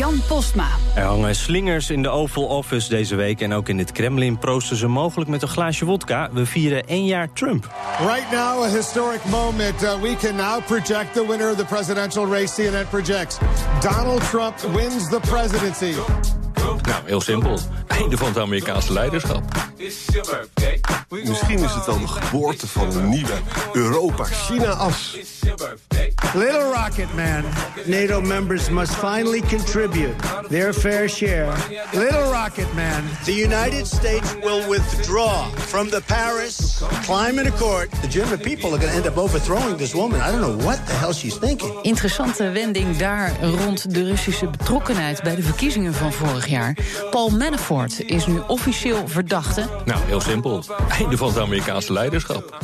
Jan Postma. Er hangen slingers in de Oval Office deze week en ook in het Kremlin proosten ze mogelijk met een glaasje wodka. We vieren één jaar Trump. Right now, a historic moment. Uh, we can now project the winner of the presidential race. CNN projects Donald Trump wins the presidency. Nou, heel simpel. Einde van het Amerikaanse leiderschap. Misschien is het wel de geboorte van een nieuwe Europa-China-as. Little Rocket Man. NATO members must finally contribute their fair share. Little Rocket Man. The United States will withdraw from the Paris Climate Accord. The German people are going to end up overthrowing this woman. I don't know what the hell she's thinking. Interessante wending daar rond de Russische betrokkenheid bij de verkiezingen van vorig jaar. Paul Manafort is nu officieel verdachte. Nou, heel simpel. Einde van het Amerikaanse leiderschap.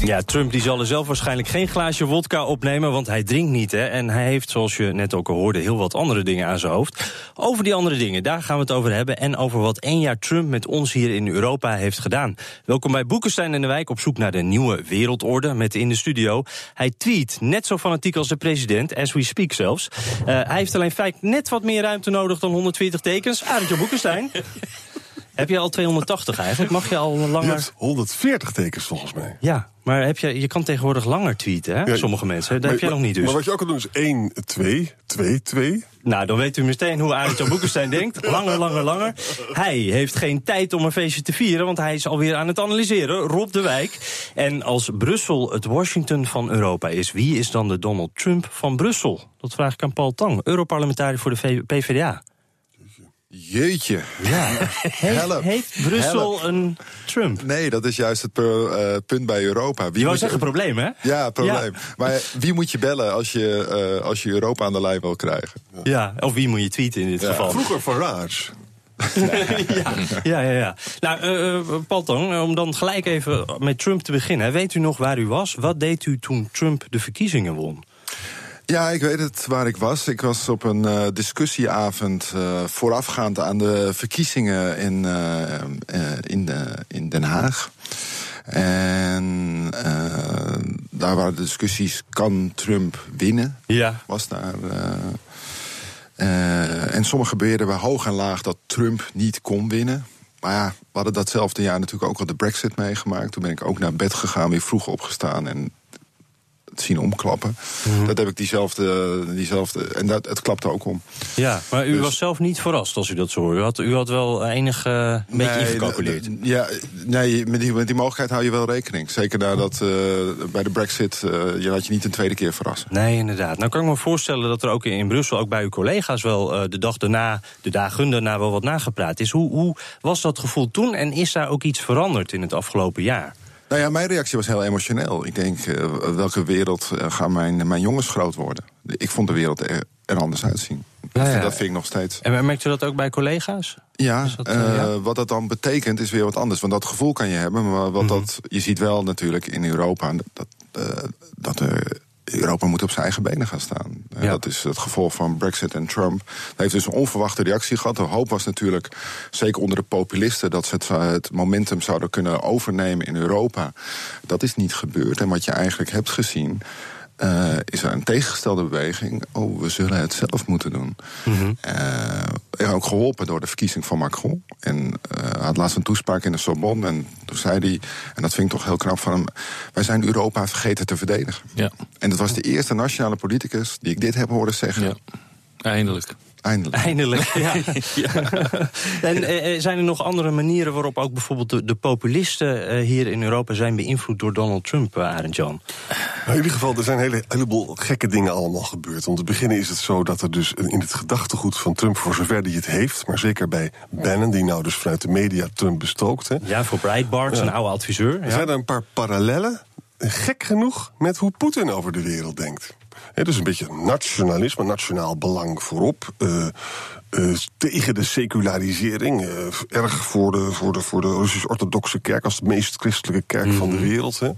Ja, Trump die zal er zelf waarschijnlijk geen glaasje wodka opnemen, want hij drinkt niet. Hè? En hij heeft, zoals je net ook al hoorde, heel wat andere dingen aan zijn hoofd. Over die andere dingen, daar gaan we het over hebben. En over wat één jaar Trump met ons hier in Europa heeft gedaan. Welkom bij Boekenstein in de Wijk op zoek naar de nieuwe wereldorde. Met in de studio. Hij tweet net zo fanatiek als de president, as we speak zelfs. Uh, hij heeft alleen feit net wat meer ruimte nodig dan 120 tekens. Arendtje Boekenstein. Heb je al 280 eigenlijk? Mag je al langer... 140 tekens volgens mij. Ja, maar heb je, je kan tegenwoordig langer tweeten, hè? Ja, Sommige mensen. Dat maar, heb jij nog niet dus. Maar wat je ook kan doen is 1, 2, 2, 2. Nou, dan weet u meteen hoe Arend Boekenstein denkt. Langer, langer, langer. Hij heeft geen tijd om een feestje te vieren, want hij is alweer aan het analyseren. Rob de Wijk. En als Brussel het Washington van Europa is, wie is dan de Donald Trump van Brussel? Dat vraag ik aan Paul Tang, Europarlementariër voor de PvdA. Jeetje. Ja. Heeft, heeft Brussel Help. een Trump? Nee, dat is juist het per, uh, punt bij Europa. Wie je wou zeggen probleem, hè? Ja, probleem. Ja. Maar wie moet je bellen als je, uh, als je Europa aan de lijn wil krijgen? Ja, ja of wie moet je tweeten in dit ja. geval? Vroeger Farage. ja, ja, ja, ja. Nou, uh, Paul Tong, om dan gelijk even met Trump te beginnen. Weet u nog waar u was? Wat deed u toen Trump de verkiezingen won? Ja, ik weet het waar ik was. Ik was op een uh, discussieavond uh, voorafgaand aan de verkiezingen in, uh, in, in, Den Haag. En daar waren de discussies: kan Trump winnen? Ja. Was daar. en sommige beweerden bij hoog en laag dat Trump niet kon winnen. Maar ja, we hadden datzelfde jaar natuurlijk ook al de Brexit meegemaakt. Toen ben ik ook naar bed gegaan, weer vroeg opgestaan. En zien omklappen. Mm -hmm. Dat heb ik diezelfde, diezelfde en dat, het klapte ook om. Ja, maar u dus, was zelf niet verrast als u dat zo hoorde. U had, u had wel enig uh, een beetje ingecalculeerd. Ja, nee, met die, met die mogelijkheid hou je wel rekening. Zeker nadat uh, bij de brexit uh, je laat je niet een tweede keer verrassen. Nee, inderdaad. Nou kan ik me voorstellen dat er ook in Brussel, ook bij uw collega's wel de dag daarna, de dagen daarna wel wat nagepraat is. Hoe, hoe was dat gevoel toen en is daar ook iets veranderd in het afgelopen jaar? Nou ja, mijn reactie was heel emotioneel. Ik denk, uh, welke wereld uh, gaan mijn, mijn jongens groot worden? Ik vond de wereld er, er anders uitzien. Ja. Dat vind ik nog steeds. En merkt u dat ook bij collega's? Ja, dat, uh, ja, wat dat dan betekent is weer wat anders. Want dat gevoel kan je hebben, maar wat mm -hmm. dat, je ziet wel natuurlijk in Europa... dat, dat er Europa moet op zijn eigen benen gaan staan. Ja. Dat is het gevolg van Brexit en Trump. Dat heeft dus een onverwachte reactie gehad. De hoop was natuurlijk, zeker onder de populisten... dat ze het, het, momentum zouden kunnen overnemen in Europa. Dat is niet gebeurd. En wat je eigenlijk hebt gezien... Uh, is er een tegengestelde beweging. Oh, we zullen het zelf moeten doen. Mm -hmm. uh, ook geholpen door de verkiezing van Macron. En uh, hij had laatst een toespraak in de Sorbonne. En toen zei hij, en dat vind ik toch heel knap van hem... wij zijn Europa vergeten te verdedigen. Ja. En dat was de eerste nationale politicus die ik dit heb horen zeggen. Ja. Eindelijk. Eindelijk. Eindelijk, ja. ja. en eh, zijn er nog andere manieren waarop ook bijvoorbeeld de, de populisten eh, hier in Europa zijn beïnvloed door Donald Trump, uh, Arend Jan? Nou, in ieder geval, er zijn een hele, heleboel gekke dingen allemaal gebeurd. Om te beginnen is het zo dat er dus in het gedachtegoed van Trump, voor zover die het heeft, maar zeker bij Bannon, die nou dus vanuit de media Trump bestookt. Hè, ja, voor Breitbart, zijn oude adviseur. Er zijn er een paar parallellen, gek genoeg, met hoe Poetin over de wereld denkt. Dus een beetje nationalisme, nationaal belang voorop. Uh, uh, tegen de secularisering. Uh, erg voor de, voor de, voor de Russisch-Orthodoxe kerk als de meest christelijke kerk van de wereld. Hè.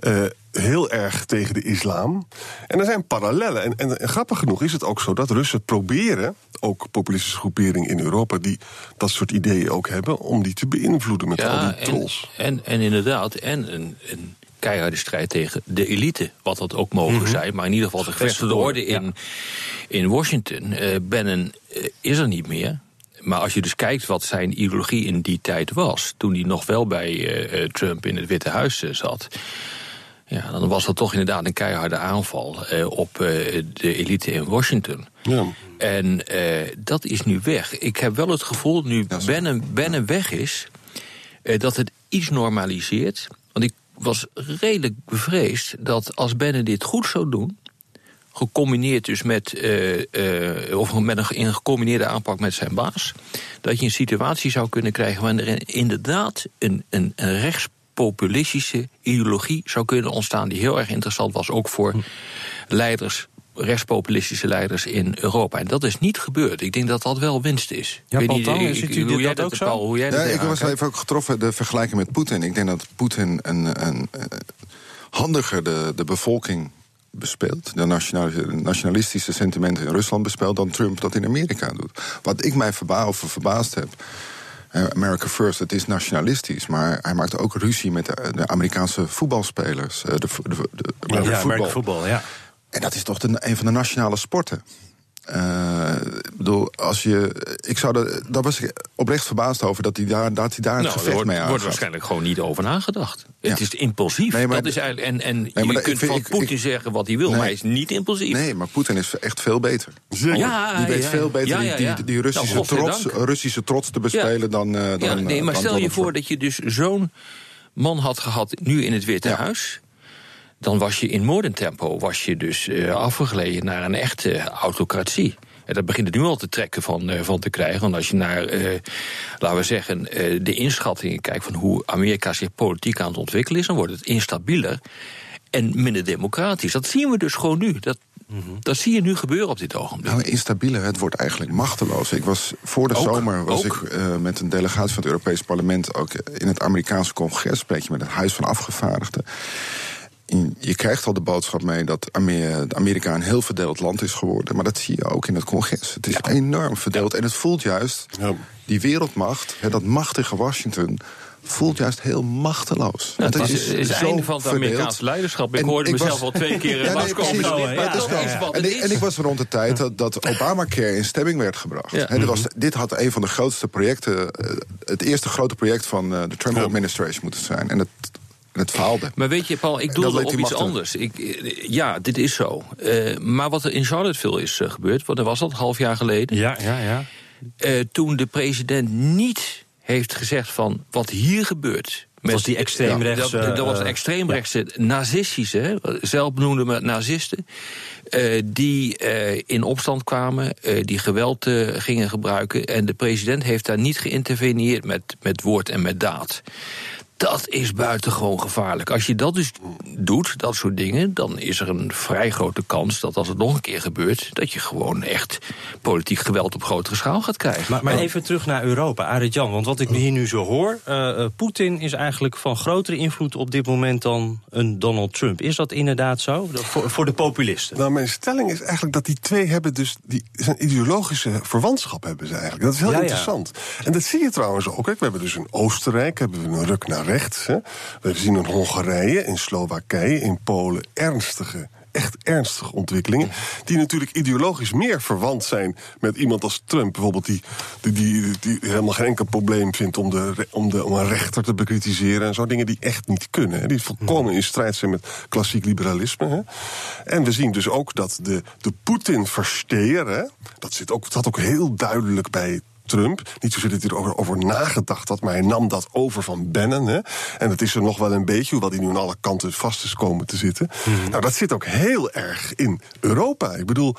Uh, heel erg tegen de islam. En er zijn parallellen. En, en, en, grappig genoeg is het ook zo dat Russen proberen, ook populistische groeperingen in Europa, die dat soort ideeën ook hebben, om die te beïnvloeden met al die trolls. En, en, en inderdaad, en een, een keiharde strijd tegen de elite, wat dat ook mogen Mhm. zijn. Maar in ieder geval de gevestigde orde in, in Washington. Uh, Bannon uh, is er niet meer. Maar als je dus kijkt wat zijn ideologie in die tijd was, toen hij nog wel bij uh, Trump in het Witte Huis zat. Ja, dan was dat toch inderdaad een keiharde aanval uh, op uh, de elite in Washington. Ja. En uh, dat is nu weg. Ik heb wel het gevoel, nu Bannon, Bannon weg is, dat het iets normaliseert. Was redelijk bevreesd dat als Bannon dit goed zou doen, gecombineerd dus met, of met een, in een gecombineerde aanpak met zijn baas, dat je een situatie zou kunnen krijgen waarin er inderdaad een, een, een rechts populistische ideologie zou kunnen ontstaan... die heel erg interessant was, ook voor leiders rechtspopulistische leiders in Europa. En dat is niet gebeurd. Ik denk dat dat wel winst is. Ja, ik Paul weet niet, ziet ik, u hoe dit jij dat ook zo? Paul, hoe jij Ja, dat ik was aankijkt? even ook getroffen de vergelijking met Poetin. Ik denk dat Poetin een, een, een, handiger de, de bevolking bespeelt, de nationalistische sentimenten in Rusland bespeelt, dan Trump dat in Amerika doet. Wat ik mij verba of verbaasd heb. America First, het is nationalistisch, maar hij maakt ook ruzie met de, Amerikaanse voetbalspelers. De, de, de, de ja, ja, voetbal. voetbal, ja. En dat is toch de, een van de nationale sporten. Uh, bedoel, als je. Ik zou de, daar was ik oprecht verbaasd over dat hij daar, dat hij daar nou, een gevecht wordt, mee aan. wordt waarschijnlijk gewoon niet over nagedacht. Ja. Het is impulsief. Nee, dat is eigenlijk, en en nee, je kunt van Poetin zeggen wat hij wil, nee. maar hij is niet impulsief. Nee, maar Poetin is echt veel beter. Ja, die weet ja, veel beter ja, die, die, die Russische, nou, trots, Russische trots te bespelen dan, uh, dan. nee, maar dan stel je voor dat je dus zo'n man had gehad nu in het Witte Huis dan was je in moordentempo was je dus uh, afgegleden naar een echte autocratie. En daar begint het nu al te trekken van, uh, van te krijgen. Want als je naar, uh, laten we zeggen, de inschattingen kijkt van hoe Amerika zich politiek aan het ontwikkelen is, dan wordt het instabieler en minder democratisch. Dat zien we dus gewoon nu. Dat, -hmm. dat zie je nu gebeuren op dit ogenblik. Nou, instabieler, het wordt eigenlijk machteloos. Ik was voor de ook, zomer was ook. ik uh, met een delegatie van het Europees Parlement ook in het Amerikaanse congres, spreek je met het Huis van Afgevaardigden je krijgt al de boodschap mee dat Amerika een heel verdeeld land is geworden. Maar dat zie je ook in het congres. Het is ja. enorm verdeeld. En het voelt juist, ja. die wereldmacht, dat machtige Washington voelt juist heel machteloos. Het is, is, is het einde van het Amerikaanse leiderschap. Ik en hoorde ik mezelf was, al twee keer ja, nee, precies, ja, dat is en, ik, en ik was rond de tijd dat, dat Obamacare in stemming werd gebracht. Ja. He, dit, was, dit had een van de grootste projecten, het eerste grote project van de Trump administration moeten zijn. En het en het faalde. Maar weet je, Paul, ik doelde op iets anders. Ik, ja, dit is zo. Uh, maar wat er in Charlottesville is uh, gebeurd, wat er was dat, een half jaar geleden. Ja, ja, ja. Uh, toen de president niet heeft gezegd van wat hier gebeurt. Met, was die extreemrechtse... Ja, dat, dat was de extreemrechtse, ja. nazistische, zelfbenoemde nazisten... Uh, die uh, in opstand kwamen, uh, die geweld gingen gebruiken... en de president heeft daar niet geïnterveneerd met, met woord en met daad. Dat is buitengewoon gevaarlijk. Als je dat dus doet, dat soort dingen, dan is er een vrij grote kans dat als het nog een keer gebeurt, dat je gewoon echt politiek geweld op grotere schaal gaat krijgen. Maar, maar even terug naar Europa, Arit-Jan. Want wat ik hier nu zo hoor, uh, Poetin is eigenlijk van grotere invloed op dit moment dan een Donald Trump. Is dat inderdaad zo? Dat voor, voor de populisten? Nou, mijn stelling is eigenlijk dat die twee hebben dus die zijn ideologische verwantschap hebben ze eigenlijk. Dat is heel Ja, ja. interessant. En dat zie je trouwens ook. Hè. We hebben dus in Oostenrijk hebben we een ruk naar rechts. Hè. We zien in Hongarije, in Slowakije, in Polen ernstige echt ernstige ontwikkelingen. Die natuurlijk ideologisch meer verwant zijn met iemand als Trump. Bijvoorbeeld die, die, die, helemaal geen enkel probleem vindt om, de, om, de, om een rechter te bekritiseren. En zo dingen die echt niet kunnen. Die volkomen in strijd zijn met klassiek liberalisme. Hè. En we zien dus ook dat de, de Poetin-versteer, dat zit ook, dat ook heel duidelijk bij Trump. Niet zozeer dat hij erover over nagedacht had, maar hij nam dat over van Bannon. Hè. En dat is er nog wel een beetje, hoewel hij nu aan alle kanten vast is komen te zitten. Mhm. Nou, dat zit ook heel erg in Europa. Ik bedoel,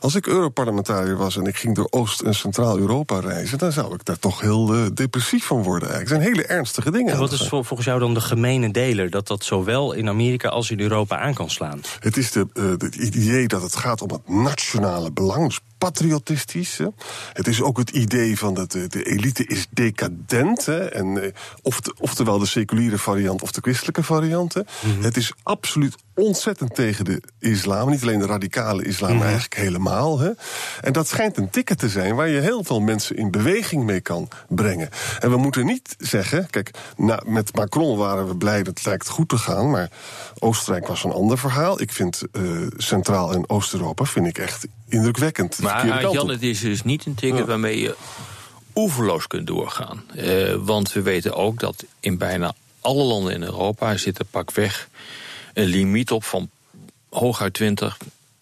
als ik Europarlementariër was en ik ging door Oost- en Centraal-Europa reizen, dan zou ik daar toch heel eh, depressief van worden. Eigenlijk. Het zijn hele ernstige dingen. En wat is vol- volgens jou dan de gemene deler? Dat dat zowel in Amerika als in Europa aan kan slaan? Het is de, eh, het idee dat het gaat om het nationale belang. Dus patriotistisch. Hè. Het is ook het idee van dat de, de elite is decadent. Hè. En, eh, of de- oftewel de seculiere variant of de christelijke variant. hè. Het is absoluut ontzettend tegen de islam. Niet alleen de radicale islam, maar eigenlijk helemaal. Hè. En dat schijnt een ticket te zijn waar je heel veel mensen in beweging mee kan brengen. En we moeten niet zeggen, kijk, na, met Macron waren we blij dat het lijkt goed te gaan, maar Oostenrijk was een ander verhaal. Ik vind eh, Centraal- en Oost-Europa vind ik echt indrukwekkend. Maar Jan, het is dus niet een ticket Ja. waarmee je oeverloos kunt doorgaan. Eh, want we weten ook dat in bijna alle landen in Europa zit er pakweg een limiet op van hooguit 20,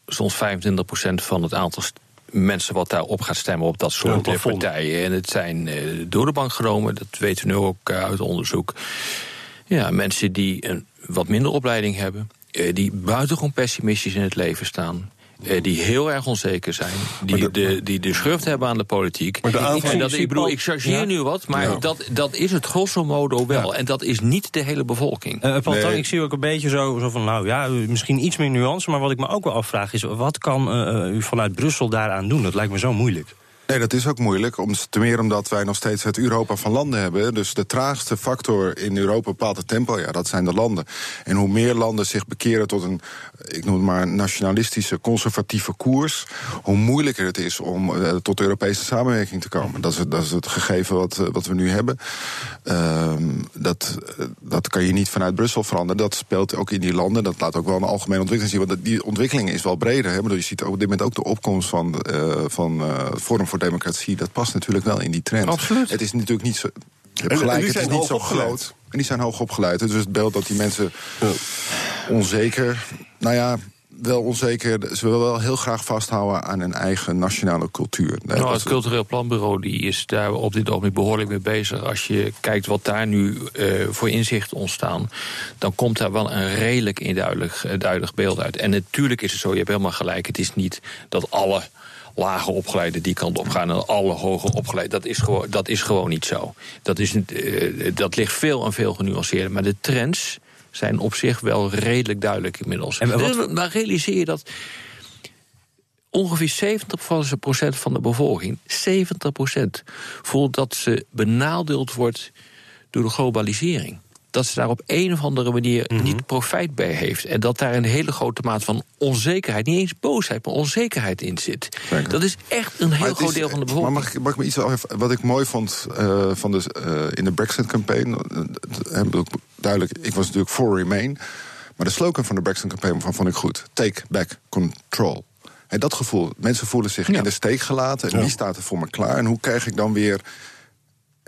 soms 25 procent van het aantal mensen wat daarop gaat stemmen op dat soort partijen. En het zijn eh, door de bank genomen, dat weten we nu ook uit onderzoek. Ja, mensen die een wat minder opleiding hebben, eh, die buitengewoon pessimistisch in het leven staan. Eh, die heel erg onzeker zijn. Die de, die de schurft hebben aan de politiek. Maar de Ik- aanval- en dat, ik bedoel, ik chargeer Ja. nu wat, maar Ja. dat, dat is het grosso modo wel. En dat is niet de hele bevolking. Eh Paul Nee. Tang, ik zie ook een beetje zo, zo van, nou ja, misschien iets meer nuance... maar wat ik me ook wel afvraag is, wat kan eh, u vanuit Brussel daaraan doen? Dat lijkt me zo moeilijk. Nee, dat is ook moeilijk. Om, te meer omdat wij nog steeds het Europa van landen hebben. Dus de traagste factor in Europa bepaalt het tempo. Ja, dat zijn de landen. En hoe meer landen zich bekeren tot een, ik noem het maar, nationalistische, conservatieve koers. Hoe moeilijker het is om eh, tot Europese samenwerking te komen. Dat is het, dat is het gegeven wat, eh, wat we nu hebben. Ehm, dat, eh, dat kan je niet vanuit Brussel veranderen. Dat speelt ook in die landen. Dat laat ook wel een algemene ontwikkeling zien. Want die ontwikkeling is wel breder. Hè? Je ziet op dit moment ook de opkomst van, van Forum voor Democratie. Dat past natuurlijk wel in die trend. Absoluut. Het is natuurlijk niet zo. Je hebt En- en gelijk, die het is zijn niet zo hoog opgeleid. groot. En die zijn hoog opgeleid. Dus het beeld dat die mensen onzeker. Nou ja, wel onzeker. Ze willen wel heel graag vasthouden aan hun eigen nationale cultuur. Nee, Nou, het Cultureel Planbureau die is daar op dit ogenblik behoorlijk mee bezig. Als je kijkt wat daar nu eh, voor inzichten ontstaan, dan komt daar wel een redelijk induidelijk eh, duidelijk beeld uit. En natuurlijk is het zo, je hebt helemaal gelijk. Het is niet dat alle lager opgeleiden die kant op gaan en alle hoger opgeleiden. Dat is gewoon, dat is gewoon niet zo. Dat, is, eh, dat ligt veel en veel genuanceerder. Maar de trends zijn op zich wel redelijk duidelijk inmiddels. En wat- maar realiseer je dat ongeveer 70% van de bevolking, 70% voelt dat ze benadeeld wordt door de globalisering. Dat ze daar op een of andere manier Mhm. niet profijt bij heeft. En dat daar een hele grote mate van onzekerheid, niet eens boosheid, maar onzekerheid in zit. Zeker. Dat is echt een heel Maar groot is- deel van de Maar bevolking. mag ik, mag ik me iets wat ik mooi vond eh, van de, eh, in de Brexit-campaign? eh, eh, duidelijk, ik was natuurlijk voor Remain. Maar de slogan van de Brexit-campaign vond ik goed: Take back control. En dat gevoel, mensen voelen zich in de steek gelaten. En wie staat er voor me klaar? En hoe krijg ik dan weer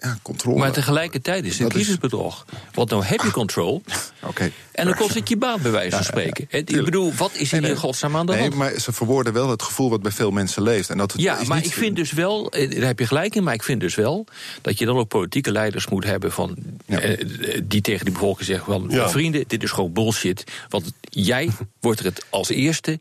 ja, controle? Maar tegelijkertijd is het is- kiezersbedrog. Want nou heb je control. Oké. En dan kost het je baan, bij wijze van spreken. Ik bedoel, wat is hier in godsnaam aan de Nee, hand? maar ze verwoorden wel het gevoel wat bij veel mensen leeft. En dat het Ja, maar niet- ik vind dus wel, eh, daar heb je gelijk in, maar ik vind dus wel dat je dan ook politieke leiders moet hebben van, eh, die tegen die bevolking zeggen: van, vrienden, dit is gewoon bullshit. Want jij wordt er het als eerste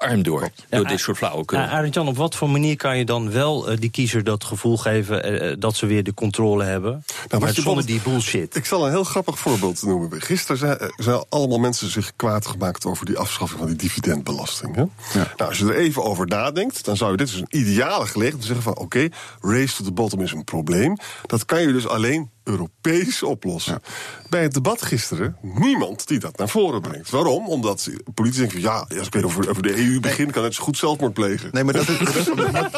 arm door, door dit soort flauwekul. Arend Jan, op wat voor manier kan je dan wel eh, die kiezer dat gevoel geven eh, dat ze weer de controle hebben? Nou, maar zonder die bullshit. Ik zal een heel grappig voorbeeld noemen. Gisteren zijn, eh, zijn allemaal mensen zich kwaad gemaakt over die afschaffing van die dividendbelasting. Hè? Nou, als je er even over nadenkt, dan zou je dit is een ideale gelegenheid om te zeggen van oké, race to the bottom is een probleem. Dat kan je dus alleen Europees oplossen. Bij het debat gisteren, niemand die dat naar voren brengt. Waarom? Omdat politici denken ja, als ik weer over, over de EU begin, kan het zo goed zelfmoord plegen. Nee, maar dat is. dat is- maar-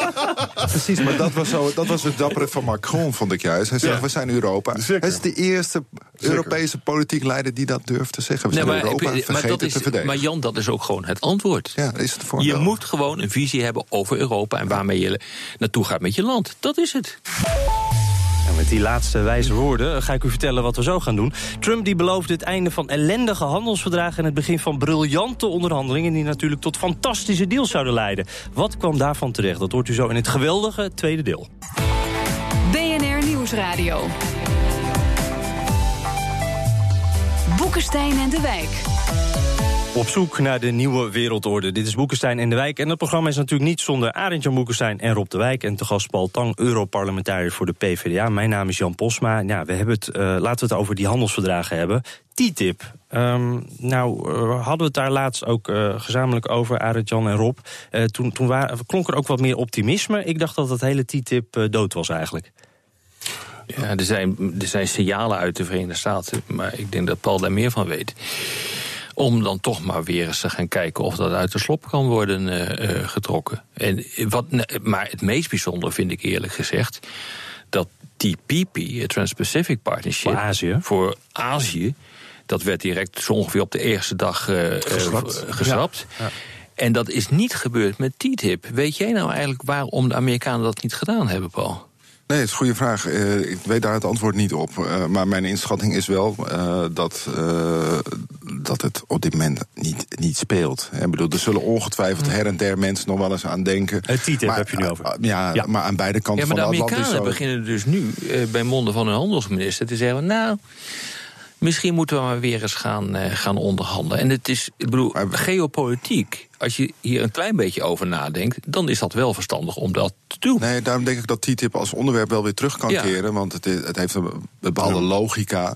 precies, maar dat was, zo, dat was het dappere van Macron, vond ik juist. Hij zegt: Ja. We zijn Europa. Zeker. Hij is de eerste Europese politiek leider die dat durft te zeggen. We Nee, zijn maar, Europa maar vergeten dat te is, verdedigen. maar Jan, dat is ook gewoon het antwoord. ja, is het voor Je wel. moet gewoon een visie hebben over Europa en waarmee je naartoe gaat met je land. Dat is het. Met die laatste wijze woorden ga ik u vertellen wat we zo gaan doen. Trump die beloofde het einde van ellendige handelsverdragen... en het begin van briljante onderhandelingen... die natuurlijk tot fantastische deals zouden leiden. Wat kwam daarvan terecht? Dat hoort u zo in het geweldige tweede deel. Nieuwsradio. Boekenstein en de Wijk. Op zoek naar de nieuwe wereldorde. Dit is Boekenstein en de Wijk. En het programma is natuurlijk niet zonder Arend-Jan Boekenstein en Rob de Wijk. En te gast Paul Tang, Europarlementariër voor de PvdA. Mijn naam is Jan Posma. Ja, we hebben het, uh, laten we het over die handelsverdragen hebben. TTIP. Um, nou, uh, hadden we het daar laatst ook uh, gezamenlijk over, Arend-Jan en Rob. toen toen klonk er ook wat meer optimisme. Ik dacht dat het hele TTIP dood was eigenlijk. Ja, er zijn, er zijn signalen uit de Verenigde Staten, maar ik denk dat Paul daar meer van weet. Om dan toch maar weer eens te gaan kijken of dat uit de slop kan worden uh, uh, getrokken. En wat, maar het meest bijzondere vind ik eerlijk gezegd dat TPP, het Trans-Pacific Partnership, voor Azië. voor Azië, dat werd direct zo ongeveer op de eerste dag uh, geschrapt. Ja. Ja. En dat is niet gebeurd met TTIP. Weet jij nou eigenlijk waarom de Amerikanen dat niet gedaan hebben, Paul? Nee, het is een goede vraag. Uh, ik weet daar het antwoord niet op. Uh, maar mijn inschatting is wel uh, dat, dat het op dit moment niet, niet speelt. Ik bedoel, er zullen ongetwijfeld her en der mensen nog wel eens aan denken. Het TTIP heb je nu over. Ja, ja, maar aan beide kanten ja, maar van de de Atlantische... Amerikanen beginnen dus nu bij monden van hun handelsminister te zeggen... nou, misschien moeten we maar weer eens gaan, uh, gaan onderhandelen. En het is, ik bedoel, geopolitiek, als je hier een klein beetje over nadenkt, dan is dat wel verstandig om dat te doen. Nee, daarom denk ik dat TTIP als onderwerp wel weer terug kan ja. keren, want het, het heeft een bepaalde ja. logica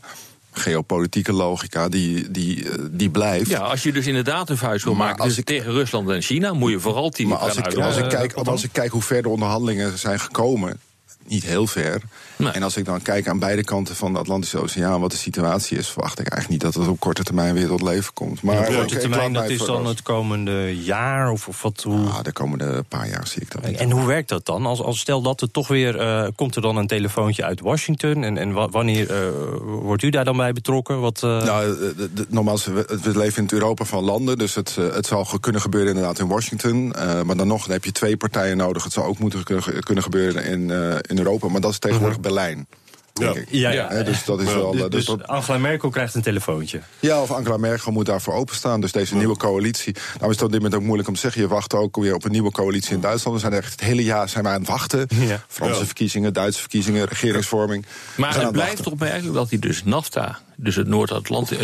geopolitieke logica, die, die, die blijft. Ja, als je dus inderdaad een vuist wil Maar maken als dus ik- tegen Rusland en China... moet je vooral die Maar als ik, als, ik kijk, Eh, als ik kijk hoe ver de onderhandelingen zijn gekomen, niet heel ver. Nee. En als ik dan kijk aan beide kanten van de Atlantische Oceaan, wat de situatie is, verwacht ik eigenlijk niet dat het op korte termijn weer tot leven komt. Maar ik- korte termijn, dat is dan het komende jaar? Of, of wat, hoe... Ah, de komende paar jaar zie ik dat niet. En hoe werkt dat dan? Als, als stel dat er toch weer eh, komt er dan een telefoontje uit Washington en, en wa- wanneer eh, wordt u daar dan bij betrokken? Wat, eh, Nou, de- de- nogmaals, we, we leven in het Europa van landen, dus het, het zal ge- kunnen gebeuren inderdaad in Washington. Eh, maar dan nog, dan heb je twee partijen nodig. Het zal ook moeten kunnen, kunnen gebeuren in, eh, in Europa, maar dat is tegenwoordig Berlijn. Denk ik. Ja, ja. Hè, dus dat is wel. dus, eh, dus dat- Angela Merkel krijgt een telefoontje. Ja, of Angela Merkel moet daarvoor openstaan. Dus deze nieuwe coalitie. Nou is het op dit moment ook moeilijk om te zeggen. Je wacht ook weer op een nieuwe coalitie in Duitsland. We zijn echt het hele jaar zijn we aan het wachten. Ja. Franse verkiezingen, Duitse verkiezingen, regeringsvorming. Maar het het blijft wachten. opmerkelijk dat hij dus NAFTA, dus het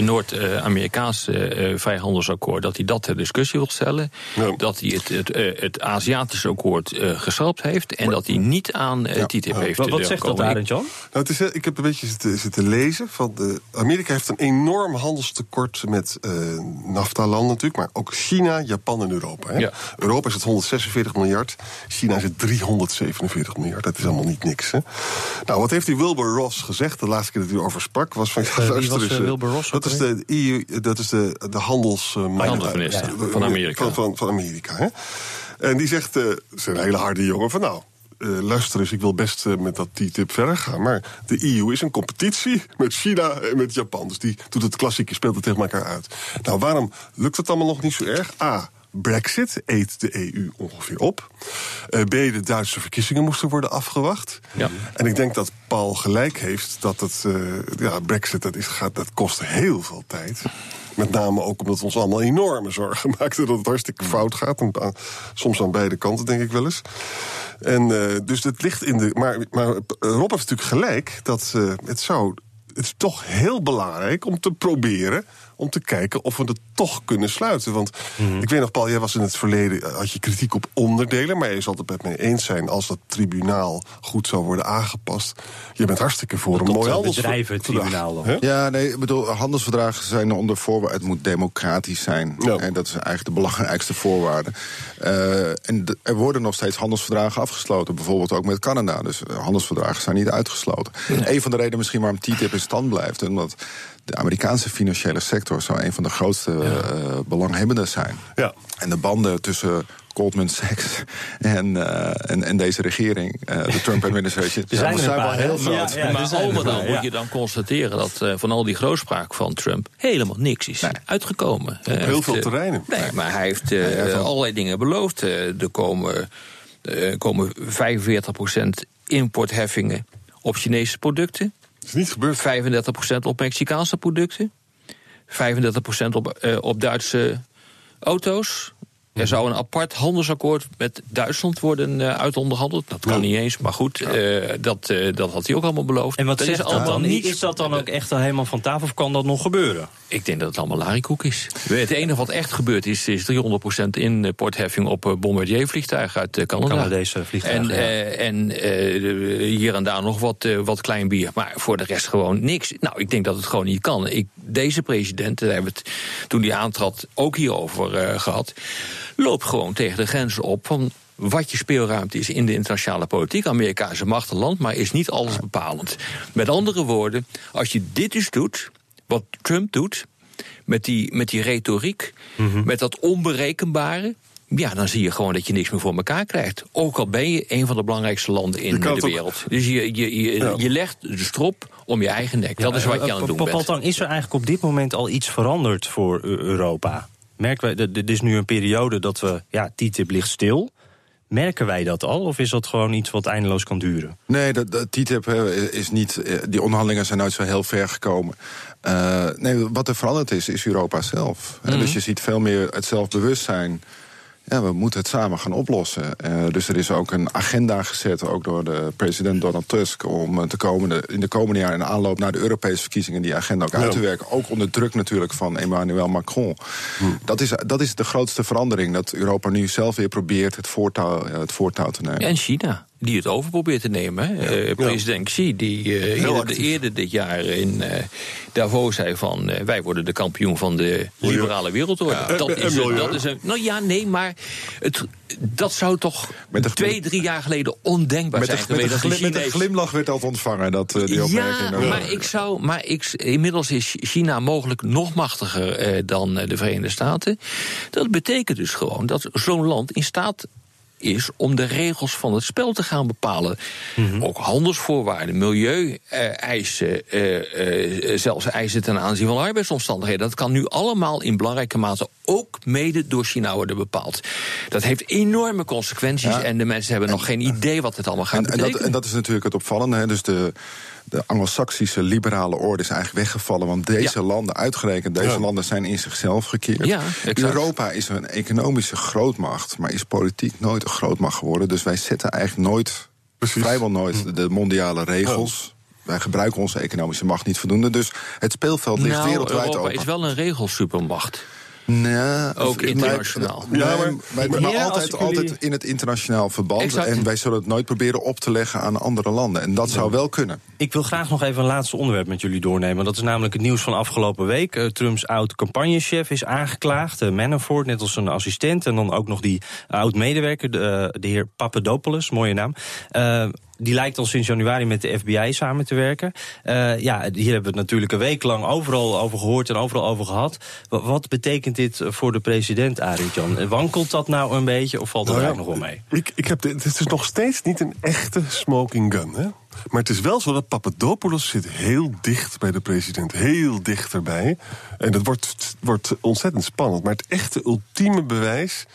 Noord-Amerikaanse eh, vrijhandelsakkoord, dat hij dat ter discussie wil stellen. Ja. Dat hij het, het, eh, het Aziatische akkoord eh geschrapt heeft en dat hij niet aan eh, Ja. TTIP heeft. Wat, eh, wat zegt dat, komen. Arend Jan? Nou, het is, ik heb een beetje zitten, zitten lezen. Van de, Amerika heeft een enorm handelstekort met eh NAFTA-landen natuurlijk. Maar ook China, Japan en Europa. Hè? Ja. Europa is het 146 miljard. China is het 347 miljard. Dat is allemaal niet niks. Hè? Nou, wat heeft die Wilbur Ross gezegd? De laatste keer dat hij erover sprak was van... was, eh, eh, Wilbur Ross Dat is de EU, dat is de, de handels... Handelsminister ja, van Amerika. Van, van, van Amerika, hè? En die zegt, het is een hele harde jongen, van nou... eh, luister eens, ik wil best eh, met dat TTIP verder gaan. Maar de EU is een competitie met China en met Japan. Dus die doet het klassieke, speelt het tegen elkaar uit. Nou, waarom lukt het allemaal nog niet zo erg? A. Brexit eet de EU ongeveer op. Eh, B. De Duitse verkiezingen moesten worden afgewacht. Ja. En ik denk dat Paul gelijk heeft dat het, eh, ja, Brexit dat is, gaat, dat kost heel veel tijd. Met name ook omdat we ons allemaal enorme zorgen maakten dat het hartstikke fout gaat. En, soms aan beide kanten, denk ik wel eens. En eh, dus het ligt in de. Maar, maar Rob heeft natuurlijk gelijk dat het zou. Het is toch heel belangrijk om te proberen. Om te kijken of we het toch kunnen sluiten. Want ik weet nog, Paul, jij was in het verleden. had je kritiek op onderdelen. Maar je zal het met mij eens zijn. als dat tribunaal goed zou worden aangepast. Je bent hartstikke voor een mooi eh, handelsverdrag. Ja, nee, ik bedoel, handelsverdragen zijn onder voorwaarde. Het moet democratisch zijn. Ja. En dat is eigenlijk de belangrijkste voorwaarde. Eh, en er worden nog steeds handelsverdragen afgesloten. Bijvoorbeeld ook met Canada. Dus eh, handelsverdragen zijn niet uitgesloten. Een van de redenen misschien waarom TTIP in stand blijft. Omdat de Amerikaanse financiële sector zou een van de grootste eh, belanghebbenden zijn. Ja. En de banden tussen Goldman Sachs en, eh, en, en deze regering, eh, de Trump administration, Er zijn er een wel heel groot. Ja, ja. er maar zijn al met er al wel, moet je dan constateren dat eh, van al die grootspraak van Trump helemaal niks is uitgekomen. Hij heel heeft, veel terreinen. Nee, maar hij heeft eh, allerlei dingen beloofd. Eh, er komen, eh, komen 45% importheffingen op Chinese producten. Is niet gebeurd. 35% op Mexicaanse producten. 35% op, eh, op Duitse auto's. Er zou een apart handelsakkoord met Duitsland worden uh, uitonderhandeld. Dat kan niet eens, maar goed, uh, dat, uh, dat had hij ook allemaal beloofd. En wat dat zegt is allemaal dan? niet. Is dat dan ook echt al helemaal van tafel of kan dat nog gebeuren? Ik denk dat het allemaal larikoek is. Het enige wat echt gebeurd is, is 300% importheffing op Bombardier-vliegtuigen uit Canada. Canadese vliegtuigen. En, ja. en hier en daar nog wat, wat klein bier. Maar voor de rest gewoon niks. Nou, ik denk dat het gewoon niet kan. Ik, deze president, daar hebben we het toen hij aantrad ook hierover gehad loopt gewoon tegen de grenzen op van wat je speelruimte is in de internationale politiek. Amerika is een machtig land, maar is niet alles bepalend. Met andere woorden, als je dit dus doet, wat Trump doet, met die, met die retoriek, Mhm. met dat onberekenbare. Ja, dan zie je gewoon dat je niks meer voor elkaar krijgt. Ook al ben je een van de belangrijkste landen in de ook- wereld. Dus je, je, je, Ja. je legt de strop om je eigen nek. dat is wat je aan het doen bent. Tang, is er eigenlijk op dit moment al iets veranderd voor Eu- Europa? Merken wij, dit is nu een periode dat we, ja, TTIP ligt stil. Merken wij dat al of is dat gewoon iets wat eindeloos kan duren? Nee, dat, dat TTIP is niet. eh, Die onderhandelingen zijn nooit zo heel ver gekomen. Eh, nee, wat er veranderd is, is Europa zelf. Hè, Dus je ziet veel meer het zelfbewustzijn. Ja, we moeten het samen gaan oplossen. Eh, dus er is ook een agenda gezet, ook door de president Donald Tusk, om eh, te komende, in de komende jaren in aanloop naar de Europese verkiezingen die agenda ook uit te werken. Ook onder druk natuurlijk van Emmanuel Macron. Dat, is, dat is de grootste verandering, dat Europa nu zelf weer probeert het voortouw, ja, het voortouw te nemen. En China, die het over probeert te nemen. Eh, president Xi, die eh, eerder, dit jaar in eh, Davos zei van... wij worden de kampioen van de liberale wereldorde. dat, is, een- dat is een... Nou ja, nee, maar het, dat zou toch Met een- twee, drie jaar geleden ondenkbaar Met zijn met, geweest... glim- de met een glimlach werd dat ontvangen, dat, die opmerking. ja, maar ik zou. Maar ik, inmiddels is China mogelijk nog machtiger dan de Verenigde Staten. Dat betekent dus gewoon dat zo'n land in staat is om de regels van het spel te gaan bepalen. Ook handelsvoorwaarden, milieueisen, eh, eh, zelfs eisen ten aanzien van arbeidsomstandigheden. Dat kan nu allemaal in belangrijke mate ook mede door China worden bepaald. Dat heeft enorme consequenties Ja. en de mensen hebben nog geen idee wat het allemaal gaat En, en, betekenen. dat, en dat is natuurlijk het opvallende. Hè? Dus de, de Anglo-Saxische liberale orde is eigenlijk weggevallen. Want deze Ja. landen, uitgerekend deze Ja. landen, zijn in zichzelf gekeerd. Ja. Europa is een economische grootmacht, maar is politiek nooit een grootmacht geworden. Dus wij zetten eigenlijk nooit, Precies. vrijwel nooit, de mondiale regels. Wij gebruiken onze economische macht niet voldoende. Dus het speelveld ligt nou, wereldwijd Europa open. is wel een regelsupermacht. Nee, Ook internationaal. Nee, Ja, maar, als altijd, jullie- altijd in het internationaal verband. Exact. En wij zullen het nooit proberen op te leggen aan andere landen. En dat zou wel kunnen. Ik wil graag nog even een laatste onderwerp met jullie doornemen. Dat is namelijk het nieuws van afgelopen week. Eh, Trumps oud-campagnechef is aangeklaagd, eh, Manafort, net als zijn assistent. En dan ook nog die oud-medewerker, de, eh, de heer Papadopoulos, mooie naam. Die lijkt al sinds januari met de FBI samen te werken. Ja, hier hebben we het natuurlijk een week lang overal over gehoord en overal over gehad. Wa- Wat betekent dit voor de president, Arend Jan? Wankelt dat nou een beetje of valt dat Nou ja, eigenlijk nog wel mee? Ik, ik heb de, het is nog steeds niet een echte smoking gun. Hè? Maar het is wel zo dat Papadopoulos zit heel dicht bij de president. Heel dicht erbij. En dat wordt, wordt ontzettend spannend. Maar het echte ultieme bewijs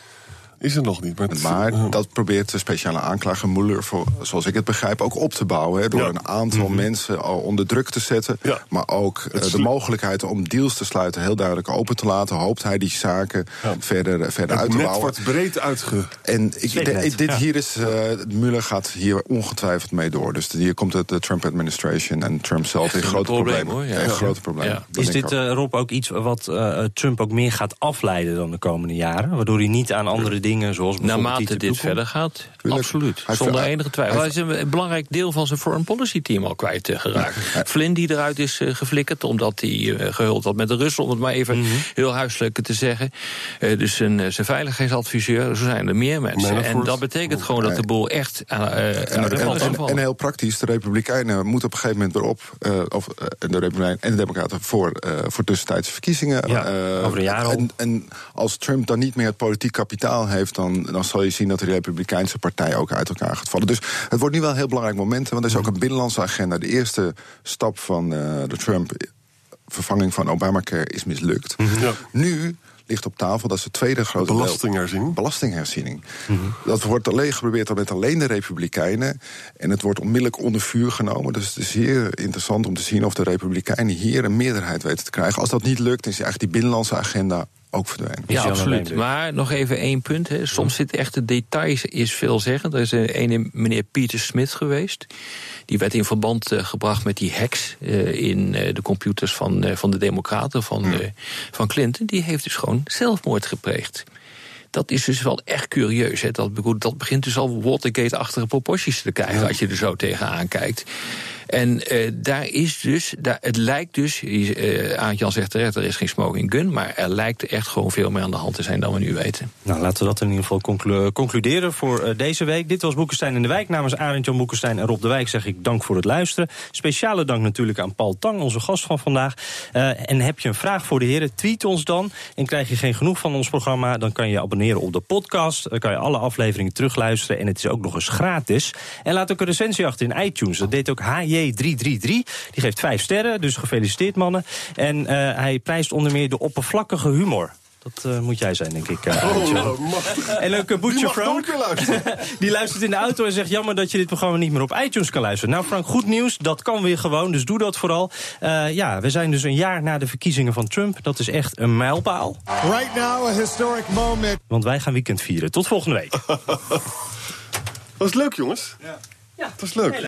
is er nog niet. Maar, het- Maar dat probeert de speciale aanklager Mueller, voor, zoals ik het begrijp, ook op te bouwen. Hè, door Ja. een aantal mensen al onder druk te zetten. Ja. Maar ook eh, Het de mogelijkheid om deals te sluiten heel duidelijk open te laten. Hoopt hij die zaken Ja. verder, verder uit het te bouwen. wordt breed uitge... En ik, de- dit ja. hier is, eh Mueller gaat hier ongetwijfeld mee door. Dus hier komt het de Trump administration en Trump zelf in een grote probleem, problemen. hoor, ja. Echt Ja. grote problemen. Ja. Dat Is dit, ook. eh, Rob, ook iets wat eh, Trump ook meer gaat afleiden dan de komende jaren? Waardoor hij niet aan andere dingen zoals bijvoorbeeld Naarmate dit verder gaat, Tuurlijk. absoluut. Hij- Zonder enige twijfel. Hij is een, belangrijk deel van zijn foreign policy team al kwijt eh, geraakt. Flynn die eruit is eh, geflikkerd, omdat hij eh, gehuld had met de Russen, om het maar even Mhm. heel huiselijk te zeggen. Eh, dus zijn, zijn veiligheidsadviseur, zo zijn er meer mensen. Manafort. En dat betekent gewoon dat de boel echt aan, eh En, aan de en, kant en, valt. en heel praktisch, de Republikeinen moeten op een gegeven moment weer op, eh, of de Republikeinen en de Democraten voor, eh, voor tussentijdse verkiezingen. Ja, over een jaar al. En, en als Trump dan niet meer het politiek kapitaal heeft, dan, dan zal je zien dat de Republikeinse partij ook uit elkaar gaat vallen. Dus het wordt nu wel een heel belangrijk moment, want er is ook een binnenlandse agenda. De eerste stap van eh, de Trump vervanging van Obamacare is mislukt. Ja. Nu ligt op tafel, dat is de tweede grote Belastingherziening. belastingherziening. Dat wordt alleen geprobeerd met alleen de Republikeinen. En het wordt onmiddellijk onder vuur genomen. Dus het is zeer interessant om te zien of de Republikeinen hier een meerderheid weten te krijgen. Als dat niet lukt, is eigenlijk die binnenlandse agenda ook verdwenen. Ja, absoluut. Maar nog even één punt. Hè. Soms zit echt de details is veelzeggend. Er is een meneer Pieter Smith geweest. Die werd in verband uh, gebracht met die hacks uh, in uh, de computers van, van de Democraten, van, van Clinton. Die heeft dus gewoon zelfmoord gepleegd. Dat is dus wel echt curieus. Hè. Dat, dat begint dus al Watergate-achtige proporties te krijgen... als je er zo tegenaan kijkt. En uh, daar is dus, daar, het lijkt dus, uh, Aart-Jan zegt terecht, er is geen smoking gun, maar er lijkt echt gewoon veel meer aan de hand te zijn dan we nu weten. Nou, laten we dat in ieder geval conclu concluderen voor uh, deze week. Dit was Boekenstein in de Wijk. Namens Arend-Jan Boekenstein en Rob de Wijk zeg ik dank voor het luisteren. Speciale dank natuurlijk aan Paul Tang, onze gast van vandaag. en heb je een vraag voor de heren, tweet ons dan. En krijg je geen genoeg van ons programma, dan kan je abonneren op de podcast. Dan kan je alle afleveringen terugluisteren en het is ook nog eens gratis. En laat ook een recensie achter in iTunes. Dat deed ook HJ 333. Die geeft vijf sterren, dus gefeliciteerd mannen. En uh, hij prijst onder meer de oppervlakkige humor. Dat uh, moet jij zijn, denk ik. Uh, oh, en ook uh, Boetje Frank. die luistert in de auto en zegt... jammer dat je dit programma niet meer op iTunes kan luisteren. Nou Frank, goed nieuws. Dat kan weer gewoon, dus doe dat vooral. ja, we zijn dus een jaar na de verkiezingen van Trump. Dat is echt een mijlpaal. Right now, a historic moment. Want wij gaan weekend vieren. Tot volgende week. Was leuk, jongens? Ja. ja. Was leuk.